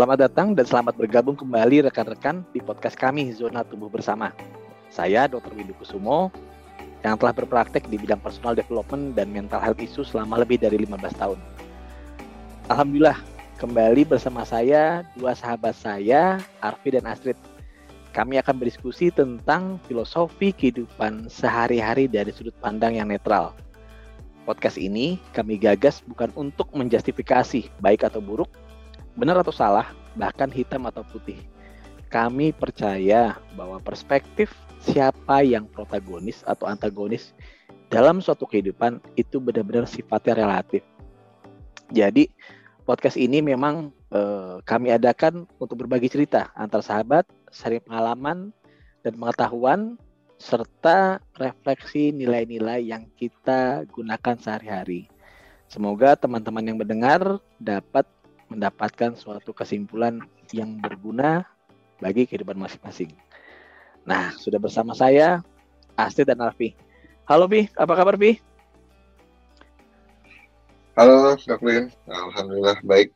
Selamat datang dan selamat bergabung kembali rekan-rekan di podcast kami Zona Tumbuh Bersama. Saya Dr. Windu Kusumo yang telah berpraktek di bidang personal development dan mental health issue selama lebih dari 15 tahun. Alhamdulillah, kembali bersama saya dua sahabat saya, Arfi dan Astrid. Kami akan berdiskusi tentang filosofi kehidupan sehari-hari dari sudut pandang yang netral. Podcast ini kami gagas bukan untuk menjustifikasi baik atau buruk, benar atau salah, bahkan hitam atau putih. Kami percaya bahwa perspektif siapa yang protagonis atau antagonis dalam suatu kehidupan itu benar-benar sifatnya relatif. Jadi podcast ini memang eh, kami adakan untuk berbagi cerita antar sahabat, sharing pengalaman dan pengetahuan serta refleksi nilai-nilai yang kita gunakan sehari-hari. Semoga teman-teman yang mendengar dapat mendapatkan suatu kesimpulan yang berguna bagi kehidupan masing-masing. Nah, sudah bersama saya Astrid dan Alfi. Halo Bi, apa kabar Bi? Halo, Kak Lin. Alhamdulillah baik.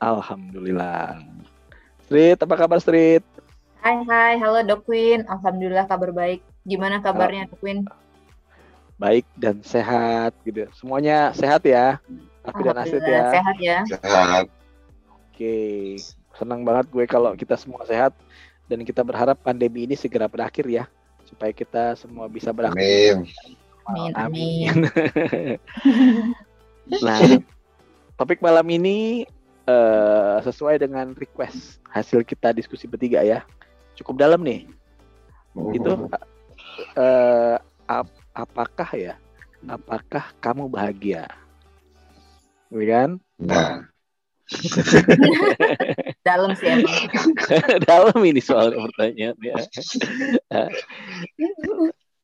Alhamdulillah. Street, apa kabar Street? Hai, hai. Halo Dok Queen. Alhamdulillah kabar baik. Gimana kabarnya Dok Queen? Baik dan sehat gitu. Semuanya sehat ya. Alfi dan Astrid ya. Sehat ya. Sehat. Oke, senang banget gue kalau kita semua sehat dan kita berharap pandemi ini segera berakhir ya supaya kita semua bisa beraktivitas. Amin. Amin, amin. nah, topik malam ini eh, sesuai dengan request hasil kita diskusi bertiga ya. Cukup dalam nih. Itu eh, ap- apakah ya? Apakah kamu bahagia? Iya kan? Nah, Dalam sih emang. dalam ini soal pertanyaan ya.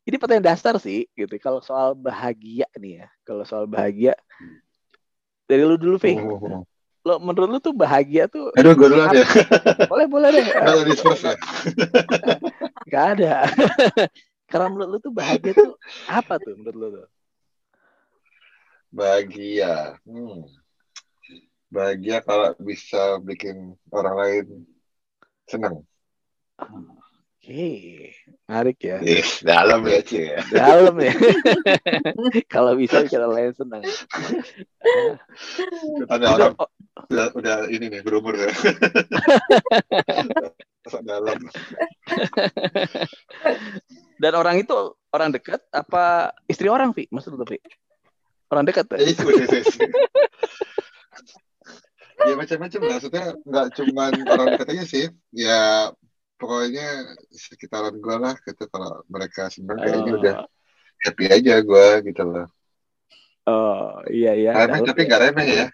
ini pertanyaan dasar sih gitu. Kalau soal bahagia nih ya, kalau soal bahagia dari lu dulu, Vi. Lo menurut lu tuh bahagia tuh aduh gue duluan ya. boleh boleh deh. Kalau di ya. Gak ada. Karena menurut lu tuh bahagia tuh apa tuh menurut lu tuh? Bahagia. Hmm. Bahagia kalau bisa bikin orang lain senang. Oke, menarik ya. Ih, dalam ya, Ci. ya. Dalam ya. kalau bisa bikin orang lain senang. Tanya orang udah, udah ini nih berumur ya. Dalam. Dan orang itu orang dekat apa istri orang, Vi? Maksud lu, Vi? Orang dekat Ya, itu, itu, itu. ya macam-macam maksudnya nggak cuman orang dekat aja sih ya pokoknya sekitaran gue lah gitu kalau mereka senang kayaknya Oh. udah happy aja gue gitu loh Oh, iya iya. remeh Dalam tapi ya. nggak remeh ya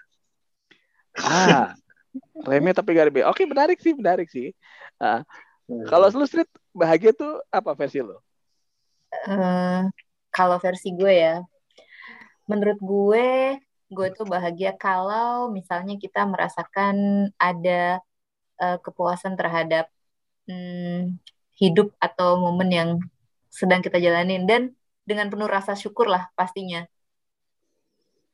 Ah, remeh tapi gak remeh. Oke, menarik sih, menarik sih. Ah, kalau lu street bahagia tuh apa versi lu? Eh, kalau versi gue ya, menurut gue, gue tuh bahagia kalau misalnya kita merasakan ada eh, kepuasan terhadap hmm, hidup atau momen yang sedang kita jalanin dan dengan penuh rasa syukur lah pastinya.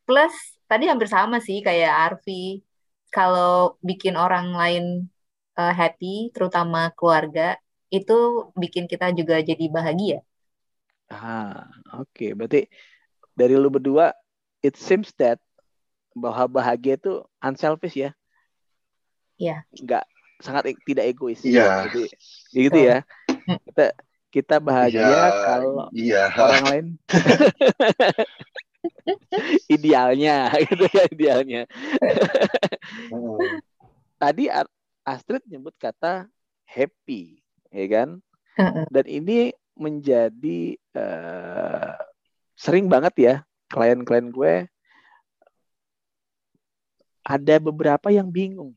Plus tadi hampir sama sih kayak Arfi, kalau bikin orang lain eh, happy, terutama keluarga, itu bikin kita juga jadi bahagia. Ah, oke. Berarti dari lu berdua, it seems that bahwa bahagia itu unselfish ya? Iya. Nggak sangat e- tidak egois. Iya. Jadi ya gitu ya. Kita kita bahagia Iya, kalau iya orang lain idealnya gitu ya idealnya. Tadi Astrid nyebut kata happy, ya kan? Heeh. Dan ini menjadi eh, sering banget ya klien-klien gue ada beberapa yang bingung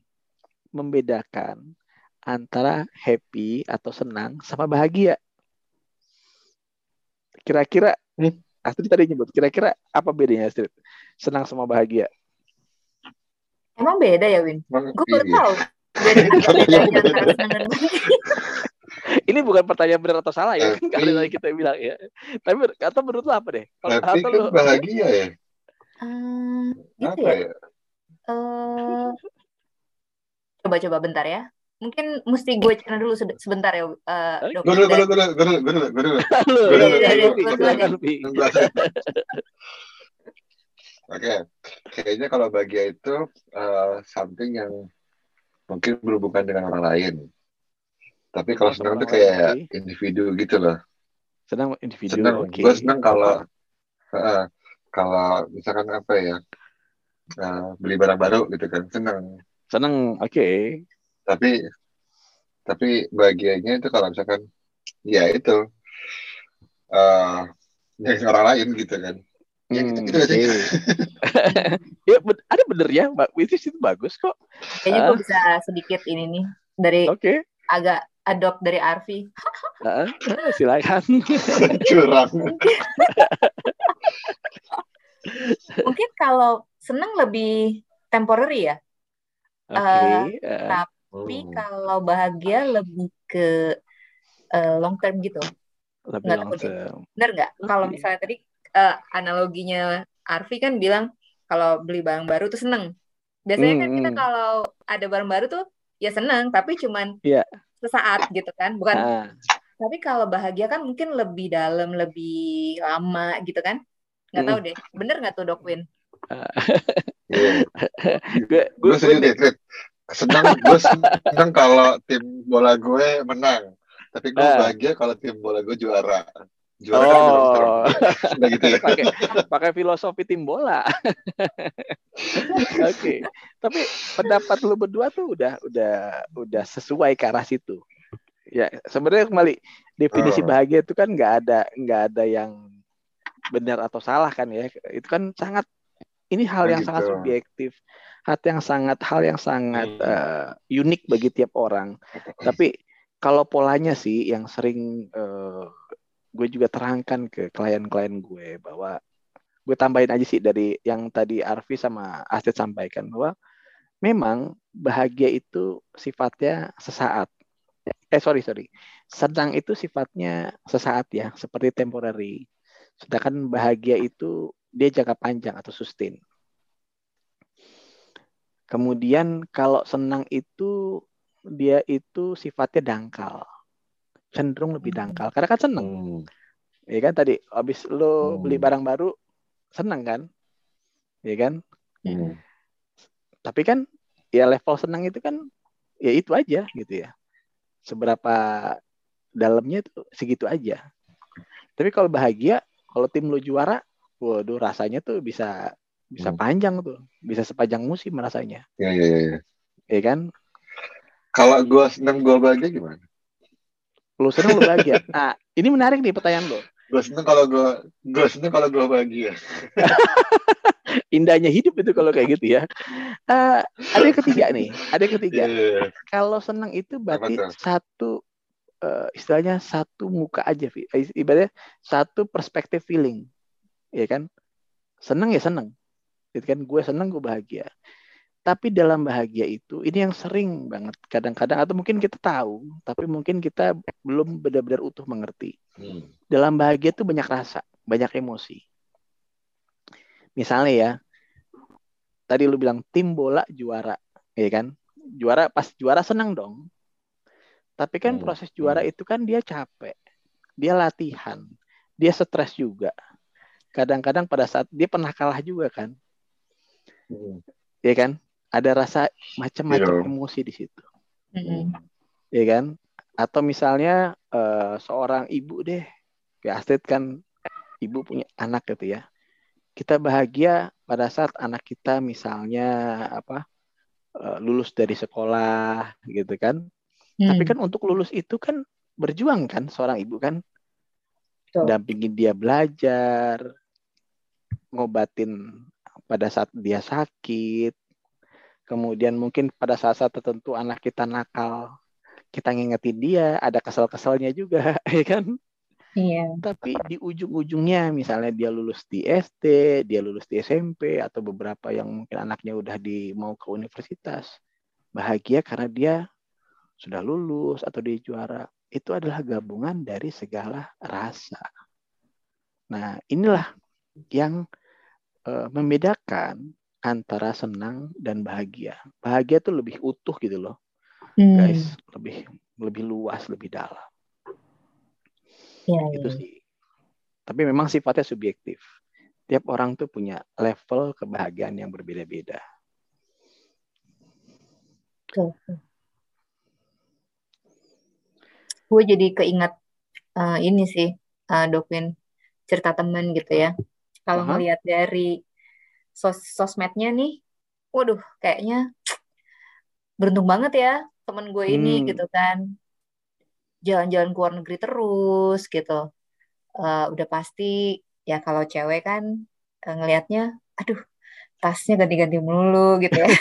membedakan antara happy atau senang sama bahagia. Kira-kira Hmm. Astrid tadi nyebut, kira-kira apa bedanya Astrid? Senang sama bahagia? Emang beda ya, Win? Gue baru iya. tahu. Beda. Ini bukan pertanyaan benar atau salah ya, Happy. karena tadi kita bilang ya. Tapi atau menurut lo apa deh? Kalau kan lu- bahagia ya Eh, gitu apa ya. ya Eh, Coba-coba bentar ya. Mungkin mesti gue cerita dulu sebentar ya, uh, dok. Gue dulu, gue dulu, gue dulu, gue dulu, gue dulu, gue dulu. Gue dulu, Oke, kayaknya kalau bahagia itu uh, something yang mungkin berhubungan dengan orang lain. Tapi kalau senang itu kayak individu gitu loh. Senang individu. Senang. Okay. Gue senang kalau uh, kalau misalkan apa ya uh, beli barang baru gitu kan senang. Senang, oke. Okay. Tapi tapi bahagianya itu kalau misalkan ya itu uh, yang orang lain gitu kan. Ya, gitu, gitu hmm, okay. ya ada bener ya, Mbak Witis itu bagus kok. Kayaknya uh, gue bisa sedikit ini nih dari okay. agak adopt dari Arfi. uh, silakan. Curang. Mungkin kalau senang lebih temporary ya. Okay. Uh, uh, tapi oh. kalau bahagia lebih ke uh, long term gitu. Lebih nggak long term. Bener nggak? Okay. Kalau misalnya tadi uh, analoginya Arfi kan bilang kalau beli barang baru tuh seneng. Biasanya hmm, kan kita hmm. kalau ada barang baru tuh ya seneng, tapi cuman yeah. sesaat gitu kan, bukan. Ah. Tapi kalau bahagia kan mungkin lebih dalam, lebih lama gitu kan? Nggak hmm. tahu deh, bener nggak tuh Dok Win? gue gue setuju deh, senang gue senang kalau tim bola gue menang, tapi gue uh. bahagia kalau tim bola gue juara. Juara kan oh. kan gitu ya. pakai pakai filosofi tim bola. Oke. okay. Tapi pendapat lu berdua tuh udah udah udah sesuai ke arah situ. Ya, sebenarnya kembali definisi oh. bahagia itu kan nggak ada nggak ada yang benar atau salah kan ya. Itu kan sangat ini hal yang gitu. sangat subjektif, hal yang sangat hal yang sangat hmm. uh, unik bagi tiap orang. Tapi kalau polanya sih yang sering uh, gue juga terangkan ke klien-klien gue bahwa gue tambahin aja sih dari yang tadi Arfi sama Astrid sampaikan bahwa memang bahagia itu sifatnya sesaat. Eh sorry sorry, senang itu sifatnya sesaat ya, seperti temporary. Sedangkan bahagia itu dia jangka panjang atau sustain. Kemudian kalau senang itu dia itu sifatnya dangkal cenderung lebih hmm. dangkal. Karena kan seneng. Hmm. ya kan? Tadi habis lo hmm. beli barang baru seneng kan? Ya kan? Hmm. tapi kan ya level senang itu kan ya itu aja gitu ya. Seberapa dalamnya itu segitu aja. Tapi kalau bahagia kalau tim lo juara waduh rasanya tuh bisa bisa hmm. panjang tuh. Bisa sepanjang musim rasanya. Ya ya ya ya, ya kan? Kalau gue seneng gue bahagia gimana Lu seneng lu bahagia. Nah, ini menarik nih pertanyaan lo. Gue seneng kalau gue, gue seneng kalau gue bahagia. Indahnya hidup itu kalau kayak gitu ya. Uh, ada yang ketiga nih, ada yang ketiga. Yeah. Kalau seneng itu berarti satu uh, istilahnya satu muka aja, ibaratnya satu perspektif feeling, ya kan? Seneng ya seneng, gitu kan? Gue seneng, gue bahagia. Tapi dalam bahagia itu, ini yang sering banget kadang-kadang atau mungkin kita tahu, tapi mungkin kita belum benar-benar utuh mengerti. Hmm. Dalam bahagia itu banyak rasa, banyak emosi. Misalnya ya, tadi lu bilang tim bola juara, ya kan? Juara pas juara senang dong. Tapi kan hmm. proses juara hmm. itu kan dia capek, dia latihan, dia stres juga. Kadang-kadang pada saat dia pernah kalah juga kan, hmm. ya kan? Ada rasa macam-macam yeah. emosi di situ. Mm-hmm. Ya kan? Atau misalnya uh, seorang ibu deh, ya Astrid kan ibu punya anak gitu ya. Kita bahagia pada saat anak kita misalnya apa uh, lulus dari sekolah gitu kan. Mm. Tapi kan untuk lulus itu kan berjuang kan seorang ibu kan. So. Dampingin dia belajar, ngobatin pada saat dia sakit, kemudian mungkin pada saat-saat tertentu anak kita nakal kita ngingetin dia ada kesel-keselnya juga ya kan Iya. Tapi di ujung-ujungnya misalnya dia lulus di SD, dia lulus di SMP atau beberapa yang mungkin anaknya udah di mau ke universitas. Bahagia karena dia sudah lulus atau dia juara. Itu adalah gabungan dari segala rasa. Nah, inilah yang uh, membedakan antara senang dan bahagia. Bahagia tuh lebih utuh gitu loh, hmm. guys, lebih lebih luas, lebih dalam. Ya, itu ya. sih. Tapi memang sifatnya subjektif. Tiap orang tuh punya level kebahagiaan yang berbeda-beda. Gue jadi keingat uh, ini sih, uh, Dopin cerita temen gitu ya. Kalau uh -huh. ngelihat dari sos sosmednya nih, waduh, kayaknya beruntung banget ya temen gue ini hmm. gitu kan. Jalan-jalan ke luar negeri terus gitu. Uh, udah pasti ya kalau cewek kan uh, ngelihatnya, aduh, tasnya ganti-ganti mulu gitu ya.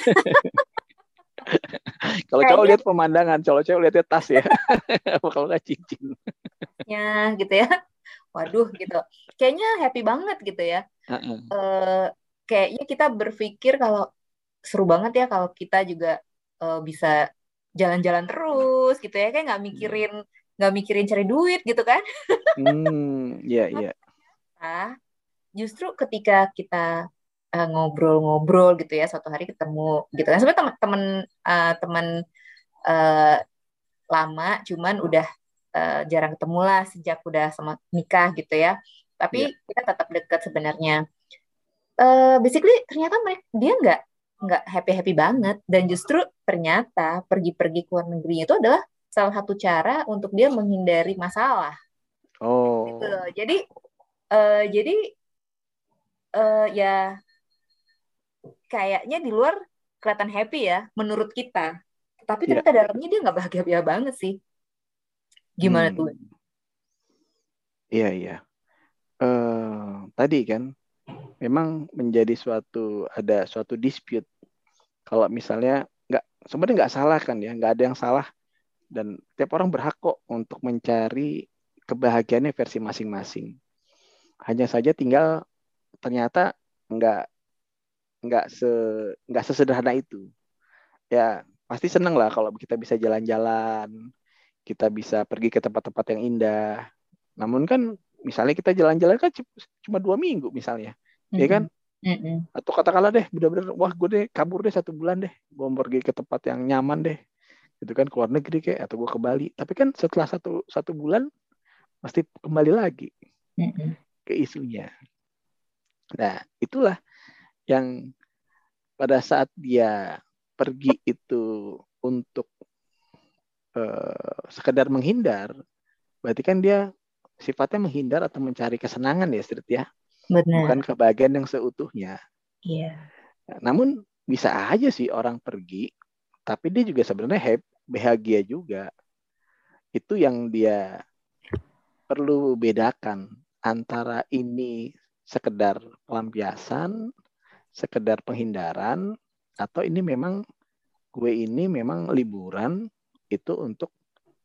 kalau cowok lihat pemandangan, kalau cewek lihatnya tas ya. kalau nggak cincin. ya gitu ya. Waduh gitu. Kayaknya happy banget gitu ya. Uh -uh. Uh, kayaknya kita berpikir kalau seru banget ya kalau kita juga uh, bisa jalan-jalan terus gitu ya. Kayak nggak mikirin nggak mikirin cari duit gitu kan. Hmm iya iya. Nah justru ketika kita uh, ngobrol-ngobrol gitu ya suatu hari ketemu gitu kan. Sebenarnya teman-teman uh, teman uh, lama cuman udah uh, jarang ketemu lah sejak udah sama nikah gitu ya. Tapi yeah. kita tetap dekat sebenarnya uh, basically ternyata mereka dia nggak nggak happy happy banget dan justru ternyata pergi-pergi ke luar negeri itu adalah salah satu cara untuk dia menghindari masalah. Oh. Gitu. Jadi uh, jadi uh, ya kayaknya di luar kelihatan happy ya menurut kita, tapi iya. ternyata yeah. dalamnya dia nggak bahagia banget sih. Gimana hmm. tuh? Iya iya. Uh, tadi kan memang menjadi suatu ada suatu dispute. Kalau misalnya nggak sebenarnya nggak salah kan ya nggak ada yang salah. Dan tiap orang berhak kok untuk mencari kebahagiaannya versi masing-masing. Hanya saja tinggal ternyata nggak nggak se nggak sesederhana itu. Ya pasti seneng lah kalau kita bisa jalan-jalan kita bisa pergi ke tempat-tempat yang indah. Namun kan misalnya kita jalan-jalan kan cuma dua minggu misalnya mm -hmm. ya kan mm -hmm. atau katakanlah deh benar-benar wah gue deh kabur deh satu bulan deh gue pergi ke tempat yang nyaman deh itu kan keluar negeri kayak atau gue ke Bali tapi kan setelah satu satu bulan pasti kembali lagi mm -hmm. ke isunya nah itulah yang pada saat dia pergi itu untuk uh, sekedar menghindar berarti kan dia sifatnya menghindar atau mencari kesenangan ya Street ya Benar. bukan kebahagiaan yang seutuhnya. Iya. Namun bisa aja sih orang pergi, tapi dia juga sebenarnya happy, bahagia juga. Itu yang dia perlu bedakan antara ini sekedar pelampiasan, sekedar penghindaran, atau ini memang gue ini memang liburan itu untuk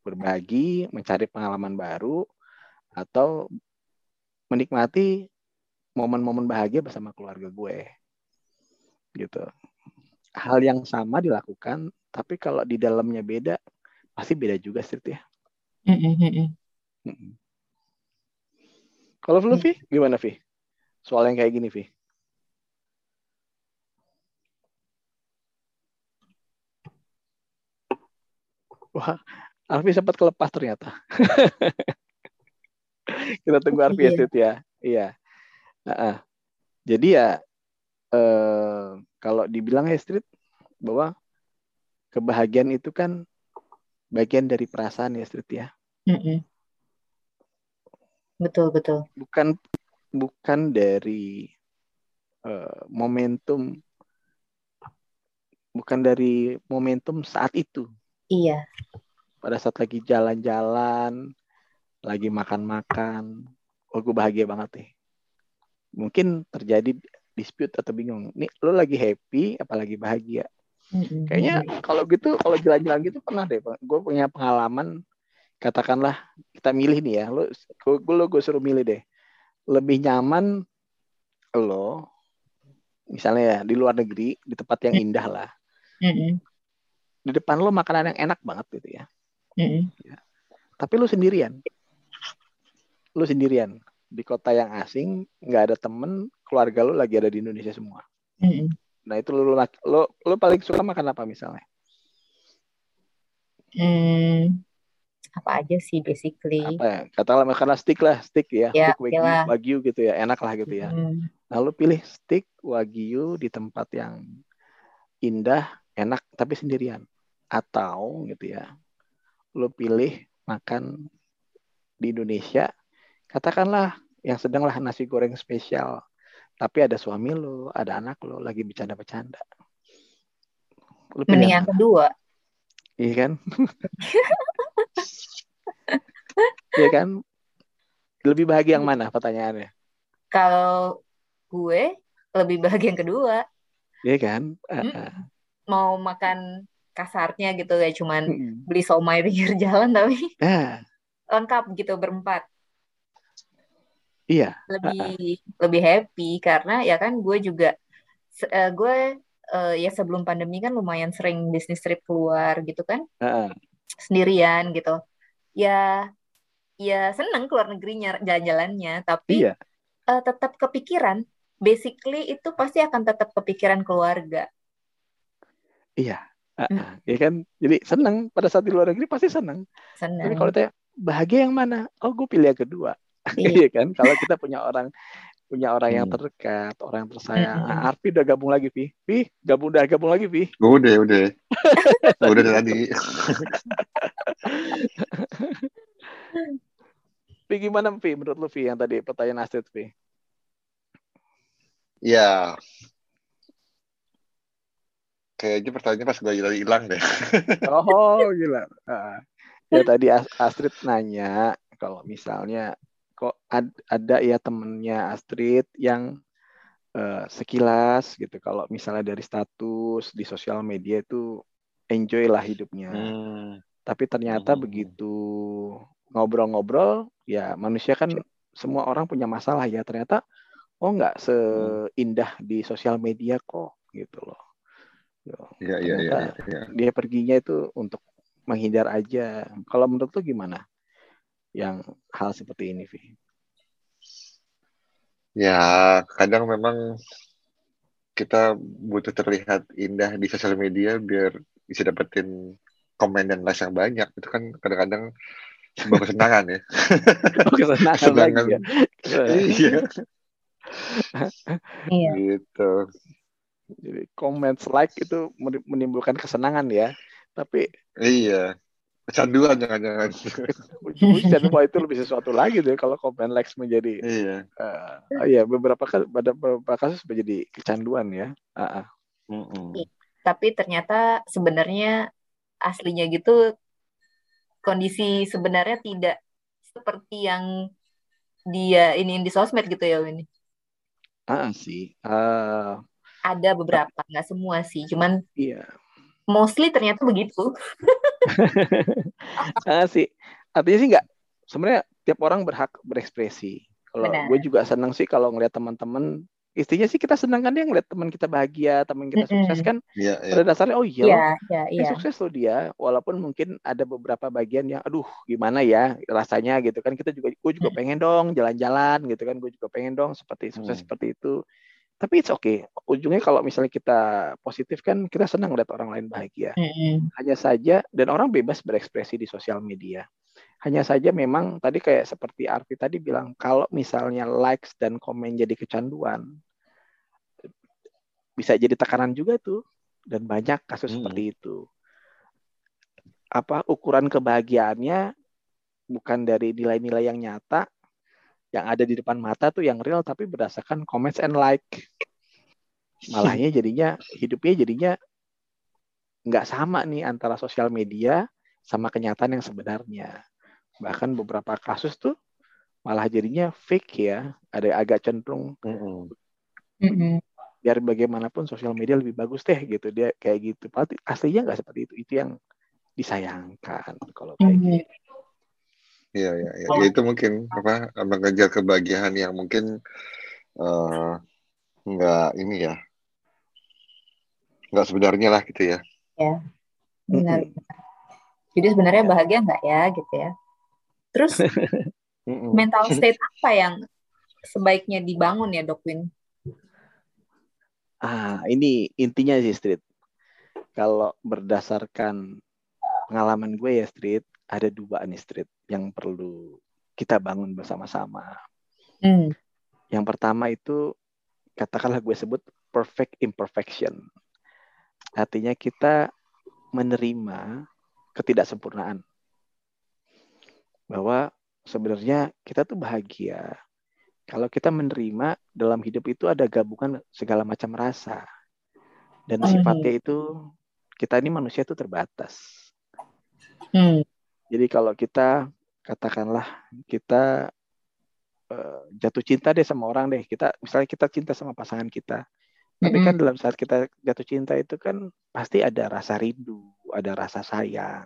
berbagi, mencari pengalaman baru, atau menikmati momen-momen bahagia bersama keluarga gue gitu. Hal yang sama dilakukan tapi kalau di dalamnya beda pasti beda juga sih ya. Kalau lu Vi gimana Vi soal yang kayak gini Vi Wah, Alfi sempat kelepas ternyata. Kita tunggu Alfi ya, ya. Iya. Nah, jadi ya eh, kalau dibilang ya Street bahwa kebahagiaan itu kan bagian dari perasaan ya Street ya. Mm-mm. Betul betul. Bukan bukan dari uh, momentum bukan dari momentum saat itu. Iya. Pada saat lagi jalan-jalan, lagi makan-makan, oh gue bahagia banget nih mungkin terjadi dispute atau bingung. Nih lo lagi happy apalagi bahagia. Mm-hmm. Kayaknya kalau gitu kalau jalan-jalan gitu pernah deh, gue punya pengalaman. Katakanlah kita milih nih ya, lo gue lo gue suruh milih deh. Lebih nyaman lo misalnya ya di luar negeri di tempat yang indah lah. Mm-hmm. Di depan lo makanan yang enak banget gitu ya. Mm-hmm. ya. Tapi lo sendirian. Lo sendirian di kota yang asing nggak ada temen keluarga lu lagi ada di Indonesia semua mm-hmm. Nah itu lo lo lo paling suka makan apa misalnya? Hmm, apa aja sih basically? Apa ya? Katakanlah makan steak lah, steak ya, Ya, steak wagyu, wagyu gitu ya, enak lah gitu ya. Hmm, Nah pilih steak wagyu di tempat yang indah, enak tapi sendirian, atau gitu ya, lo pilih makan di Indonesia, katakanlah yang sedanglah nasi goreng spesial, tapi ada suami lo, ada anak lo lagi bercanda-bercanda. Mending yang kedua. Iya kan? Iya kan? Lebih bahagia yang mana pertanyaannya? Kalau gue lebih bahagia yang kedua. Iya kan? Ah, Hmm. ah. Mau makan kasarnya gitu ya cuman Mm-mm. beli somai pinggir jalan tapi Ah, lengkap gitu berempat. Iya. lebih lebih happy karena ya kan gue juga eh, gue eh, ya sebelum pandemi kan lumayan sering bisnis trip keluar gitu kan ah. sendirian gitu ya ya seneng keluar negerinya jalan-jalannya tapi Iya. eh, tetap kepikiran basically itu pasti akan tetap kepikiran keluarga Iya. Ah, Hmm. Iya kan? Jadi senang pada saat di luar negeri pasti senang. Tapi seneng kalau tanya bahagia yang mana? Oh, gue pilih yang kedua. Iya. Kan? Kalau kita punya orang punya orang yang Hmm. terdekat, orang yang tersayang. Mm-mm. Ah, Arfi udah gabung lagi, Pi. Pi, gabung udah gabung lagi, Pi. Udah, udah. udah dari tadi. Pi gimana, Pi? Menurut lu, Pi, yang tadi pertanyaan Astrid, Pi? Ya. Kayaknya pertanyaannya pas gue lagi hilang deh. Oh, gila. Ah. Ya tadi As- Astrid nanya kalau misalnya kok ad- ada ya temennya Astrid yang eh, sekilas gitu kalau misalnya dari status di sosial media itu enjoy lah hidupnya. Hmm. Tapi ternyata Hmm. begitu ngobrol-ngobrol ya manusia kan semua orang punya masalah ya ternyata oh nggak seindah di sosial media kok gitu loh. Iya, iya, iya. Ternyata iya. dia perginya itu untuk menghindar aja. Kalau menurut lu gimana? Yang hal seperti ini, Vi? Ya, kadang memang kita butuh terlihat indah di sosial media biar bisa dapetin komen dan likes yang banyak. Itu kan kadang-kadang sebuah kesenangan ya. Kesenangan Sedangkan- lagi ya. Iya, iya gitu. Jadi comments like itu menimbulkan kesenangan ya. Tapi Iya. Kecanduan jangan-jangan. dan wah itu lebih sesuatu lagi deh kalau comment likes menjadi Iya. eh ya beberapa kali pada beberapa kasus menjadi kecanduan ya. Ah, ah. Mm-mm. tapi ternyata sebenarnya aslinya gitu kondisi sebenarnya tidak seperti yang dia ini di sosmed gitu ya ini Ah, ah, sih. Ah, ada beberapa nggak semua sih cuman iya. mostly ternyata begitu Ah, sih. Artinya sih nggak. Sebenarnya tiap orang berhak berekspresi. Kalau gue juga senang sih kalau ngeliat teman-teman. Istinya sih kita senang kan dia ngeliat teman kita bahagia, teman kita Mm-mm. sukses kan. Iya, iya. Pada dasarnya oh iya loh, iya iya eh, iya sukses loh dia. Walaupun mungkin ada beberapa bagian yang, aduh gimana ya rasanya gitu kan. Kita juga, gue juga Mm. pengen dong jalan-jalan gitu kan. Gue juga pengen dong seperti sukses Hmm. seperti itu. Tapi it's okay. Ujungnya kalau misalnya kita positif kan kita senang lihat orang lain bahagia. Mm-mm. Hanya saja dan orang bebas berekspresi di sosial media. Hanya saja memang tadi kayak seperti Arfi tadi bilang kalau misalnya likes dan komen jadi kecanduan bisa jadi tekanan juga tuh dan banyak kasus Hmm. seperti itu. Apa ukuran kebahagiaannya bukan dari nilai-nilai yang nyata yang ada di depan mata tuh yang real tapi berdasarkan comments and like. Malahnya jadinya hidupnya jadinya nggak sama nih antara sosial media sama kenyataan yang sebenarnya. Bahkan beberapa kasus tuh malah jadinya fake ya, ada agak cenderung Mm-mm. Mm-mm. biar bagaimanapun sosial media lebih bagus deh gitu dia kayak gitu. Padahal aslinya nggak seperti itu. Itu yang disayangkan kalau kayak Mm-mm. gitu. Iya, iya, iya. Ya, itu mungkin apa mengejar kebahagiaan yang mungkin eh, nggak ini ya, nggak sebenarnya lah gitu ya. benar Mm-mm. jadi sebenarnya bahagia nggak ya gitu ya terus mental state apa yang sebaiknya dibangun ya dok Win Ah, ini intinya sih Street. Kalau berdasarkan pengalaman gue ya Street, ada dua nih Street yang perlu kita bangun bersama-sama. Hmm. Yang pertama itu katakanlah gue sebut perfect imperfection. Artinya kita menerima ketidaksempurnaan. Bahwa sebenarnya kita tuh bahagia kalau kita menerima dalam hidup itu ada gabungan segala macam rasa. Dan hmm. sifatnya itu kita ini manusia itu terbatas. Hmm. Jadi kalau kita katakanlah kita uh, jatuh cinta deh sama orang deh, kita misalnya kita cinta sama pasangan kita. Tapi kan dalam saat kita jatuh cinta itu kan pasti ada rasa rindu, ada rasa sayang.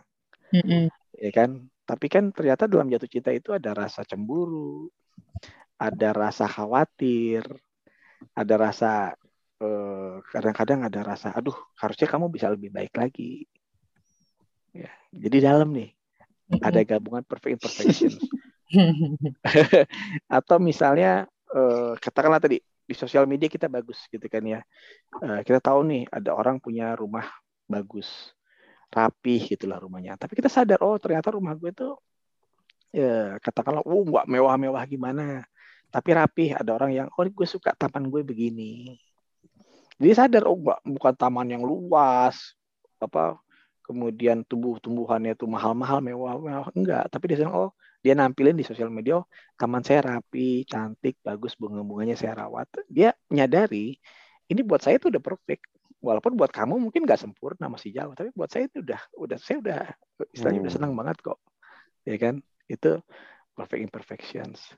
Mm-hmm. Ya kan? Tapi kan ternyata dalam jatuh cinta itu ada rasa cemburu, ada rasa khawatir, ada rasa eh, kadang-kadang ada rasa aduh harusnya kamu bisa lebih baik lagi. Ya, jadi dalam nih ada gabungan perfect imperfection. Atau misalnya uh, katakanlah tadi di sosial media kita bagus gitu kan ya. Uh, kita tahu nih ada orang punya rumah bagus, rapih gitulah rumahnya. Tapi kita sadar oh ternyata rumah gue tuh ya katakanlah oh nggak mewah-mewah gimana tapi rapi ada orang yang oh gue suka taman gue begini jadi sadar oh bukan taman yang luas apa kemudian tumbuh-tumbuhannya itu mahal-mahal mewah-mewah enggak tapi dia bilang oh dia nampilin di sosial media oh taman saya rapi cantik bagus bunga-bunganya saya rawat dia nyadari ini buat saya itu udah perfect walaupun buat kamu mungkin nggak sempurna masih jauh tapi buat saya itu udah udah saya udah istilahnya hmm. udah senang banget kok ya kan itu perfect imperfections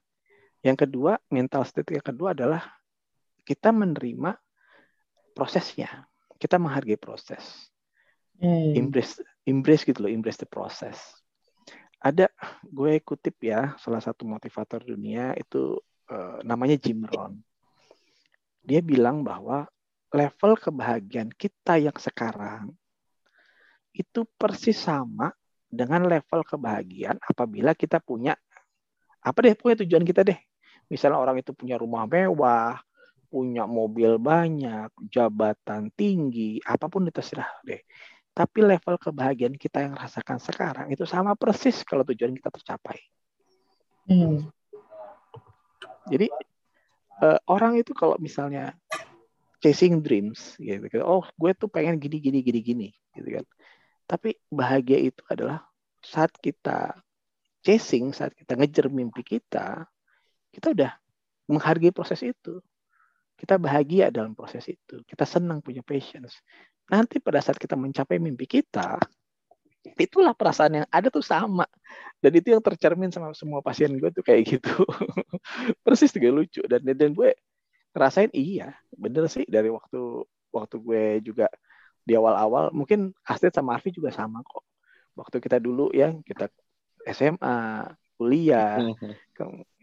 yang kedua, mental state yang kedua adalah kita menerima prosesnya. Kita menghargai proses. Hmm. Embrace, embrace gitu loh, embrace the process. Ada, gue kutip ya, salah satu motivator dunia itu uh, namanya Jim Rohn. Dia bilang bahwa level kebahagiaan kita yang sekarang itu persis sama dengan level kebahagiaan apabila kita punya apa deh punya tujuan kita deh Misalnya orang itu punya rumah mewah, punya mobil banyak, jabatan tinggi, apa pun itu terserah deh. Tapi level kebahagiaan kita yang rasakan sekarang itu sama persis kalau tujuan kita tercapai. Hmm. Jadi uh, orang itu kalau misalnya chasing dreams, gitu, gitu, oh gue tuh pengen gini gini gini gini, gitu kan. Tapi bahagia itu adalah saat kita chasing, saat kita ngejar mimpi kita, kita udah menghargai proses itu. Kita bahagia dalam proses itu. Kita senang punya patience. Nanti pada saat kita mencapai mimpi kita, itulah perasaan yang ada tuh sama. Dan itu yang tercermin sama semua pasien gue tuh kayak gitu. Persis juga lucu. Dan, dan gue ngerasain iya, bener sih dari waktu waktu gue juga di awal-awal, mungkin Astrid sama Arfi juga sama kok. Waktu kita dulu ya, kita SMA, kuliah,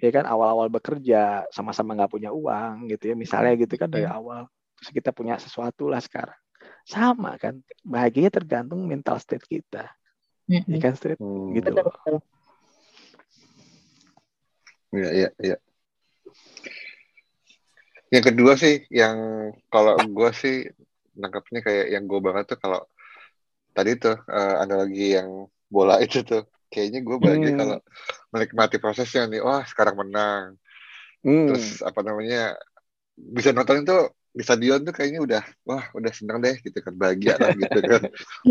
ya kan awal-awal bekerja sama-sama nggak punya uang gitu ya misalnya gitu kan dari mm-hmm. awal terus kita punya sesuatu lah sekarang sama kan bahagianya tergantung mental state kita, mm-hmm. ya kan state hmm. gitu loh. Iya iya iya. Yang kedua sih yang kalau gue sih nangkapnya kayak yang gue banget tuh kalau tadi tuh uh, ada lagi yang bola itu tuh kayaknya gue bahagia hmm. kalau menikmati prosesnya nih wah sekarang menang hmm. terus apa namanya bisa nonton itu di stadion tuh kayaknya udah wah udah senang deh gitu kan bahagia lah gitu kan.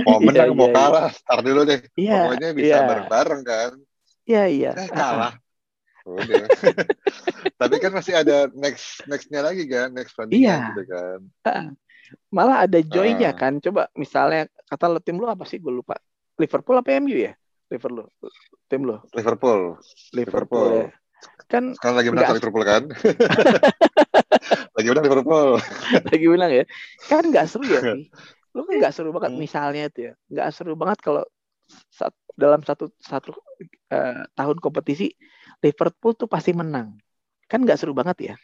Mau iya, menang iya, mau iya. kalah iya. start dulu deh. Iya, pokoknya bisa iya. bareng-bareng kan. Iya iya. Eh, kalah. Udah. Tapi kan masih ada next nextnya lagi kan next pertandingan iya. gitu kan. Malah ada joynya uh. kan. Coba misalnya kata lo tim lu apa sih? Gue lupa. Liverpool apa MU ya? Liverpool tim lo. Liverpool. Liverpool, Liverpool. Ya. kan sekarang lagi menang Liverpool kan lagi menang Liverpool lagi menang ya kan nggak seru ya nih lu kan nggak seru banget hmm. misalnya itu ya nggak seru banget kalau saat, dalam satu satu uh, tahun kompetisi Liverpool tuh pasti menang kan nggak seru banget ya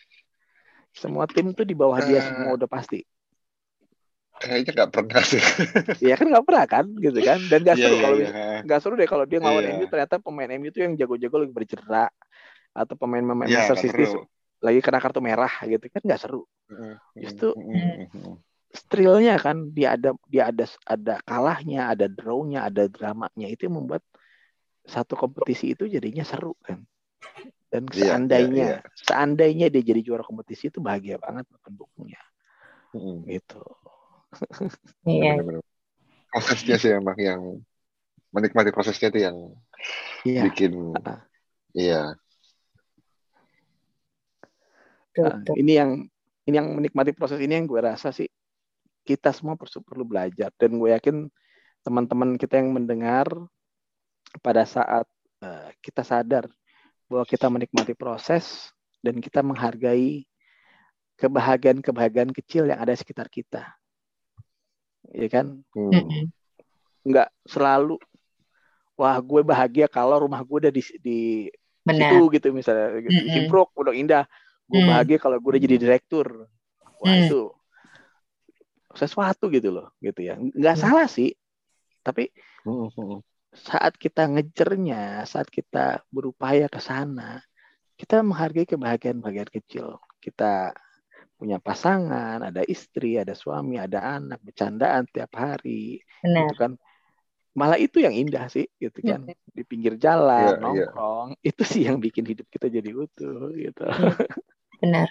semua tim tuh di bawah dia semua udah pasti Kayaknya nggak pernah sih. Iya kan nggak pernah kan, gitu kan. Dan nggak iya, seru yeah, kalau yeah. nggak seru deh kalau dia ngelawan yeah. MU ternyata pemain MU itu yang jago-jago lagi bergerak atau pemain-pemain yeah, Manchester City lagi kena kartu merah gitu kan nggak seru. Justru- thrillnya kan dia ada dia ada ada kalahnya ada drawnya ada dramanya. Itu yang membuat satu kompetisi itu jadinya seru kan. Dan Iya, seandainya iya, seandainya dia jadi juara kompetisi itu bahagia banget pendukungnya. Mm. gitu. Iya. Bener-bener. Prosesnya sih emang yang menikmati prosesnya itu yang iya. bikin iya Betul, Nah, betul. ini yang ini yang menikmati proses ini yang gue rasa sih kita semua perlu, perlu belajar dan gue yakin teman-teman kita yang mendengar pada saat eh, kita sadar bahwa kita menikmati proses dan kita menghargai kebahagiaan-kebahagiaan kecil yang ada di sekitar kita. Ya kan? Hmm. Mm-mm. Nggak selalu wah gue bahagia kalau rumah gue udah di, di Benar. situ gitu misalnya gitu. Mm-mm. Simpruk udah indah gue Mm. bahagia kalau gue udah jadi direktur wah Mm. itu sesuatu gitu loh gitu ya nggak Mm. salah sih tapi Hmm, hmm, saat kita ngejernya saat kita berupaya ke sana kita menghargai kebahagiaan-kebahagiaan kecil kita punya pasangan ada istri ada suami ada anak bercandaan tiap hari Benar. gitu kan malah itu yang indah sih gitu kan di pinggir jalan Iya, iya. nongkrong itu sih yang bikin hidup kita jadi utuh gitu Benar.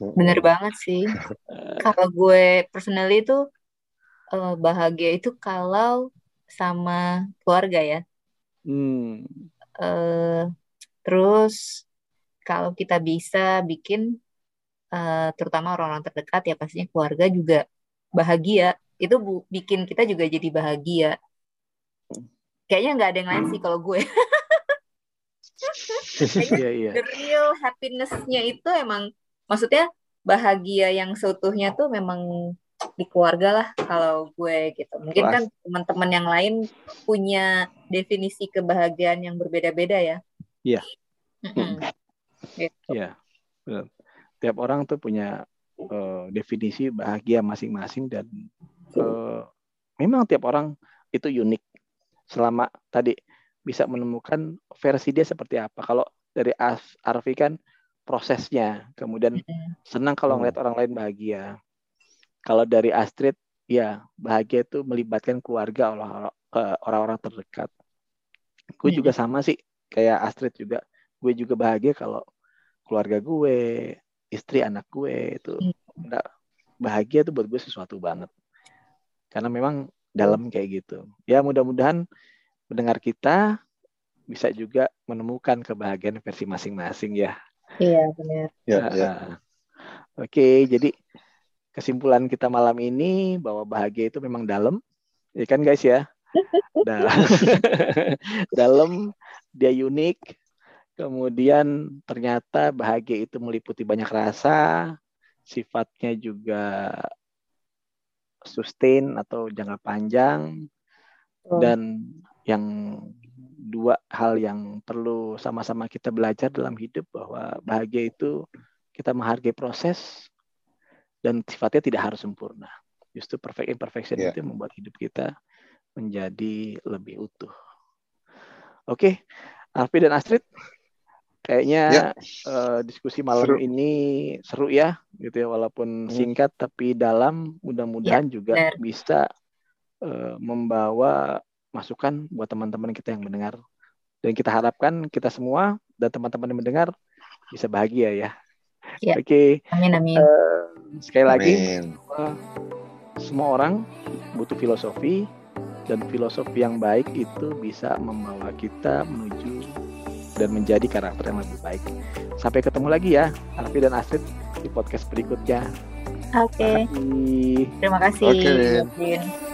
hmm. Benar banget sih. Kalau gue personally itu eh, bahagia itu kalau sama keluarga ya. hmm. eh terus kalau kita bisa bikin eh, terutama orang-orang terdekat ya pastinya keluarga juga bahagia itu bu- bikin kita juga jadi bahagia kayaknya nggak ada yang lain sih kalau gue iya iya the real happiness-nya itu emang maksudnya bahagia yang seutuhnya tuh memang di keluarga lah kalau gue gitu mungkin kan teman-teman yang lain punya definisi kebahagiaan yang berbeda-beda ya Iya. Mm-mm. Gitu. Iya, benar. Tiap orang tuh punya eh, definisi bahagia masing-masing dan eh, memang tiap orang itu unik. Selama tadi bisa menemukan versi dia seperti apa. Kalau dari Arfi kan prosesnya, kemudian Mm-mm. senang kalau ngeliat orang lain bahagia. Kalau dari Astrid, ya bahagia itu melibatkan keluarga orang- orang-orang terdekat. Gue Mm-mm. juga sama sih, kayak Astrid juga. Gue juga bahagia kalau keluarga gue, istri anak gue itu Hmm. nggak bahagia itu buat gue sesuatu banget. Karena memang dalam kayak gitu. Ya mudah-mudahan mendengar kita bisa juga menemukan kebahagiaan versi masing-masing ya. Iya benar. Ya, Ah, ya. Oke, jadi kesimpulan kita malam ini bahwa bahagia itu memang dalam, ya kan guys ya. Da- dalam, dia unik. Kemudian ternyata bahagia itu meliputi banyak rasa, sifatnya juga sustain atau jangka panjang, Betul. dan yang dua hal yang perlu sama-sama kita belajar dalam hidup bahwa bahagia itu kita menghargai proses dan sifatnya tidak harus sempurna. Justru perfect imperfection Yeah. itu yang membuat hidup kita menjadi lebih utuh. Oke, Alfi dan Astrid, kayaknya eh, diskusi malam Seru. ini seru ya, gitu ya, walaupun Hmm. singkat tapi dalam. Mudah-mudahan juga benar. bisa eh, membawa masukan buat teman-teman kita yang mendengar. Dan kita harapkan kita semua dan teman-teman yang mendengar bisa bahagia ya. Ya. Oke, Amin amin. eh, sekali lagi Amin. bahwa semua orang butuh filosofi dan filosofi yang baik itu bisa membawa kita menuju dan menjadi karakter yang lebih baik. Sampai ketemu lagi ya, Alfi dan Astrid di podcast berikutnya. Oke. Terima kasih. Terima kasih. Oke, Lin. Lin.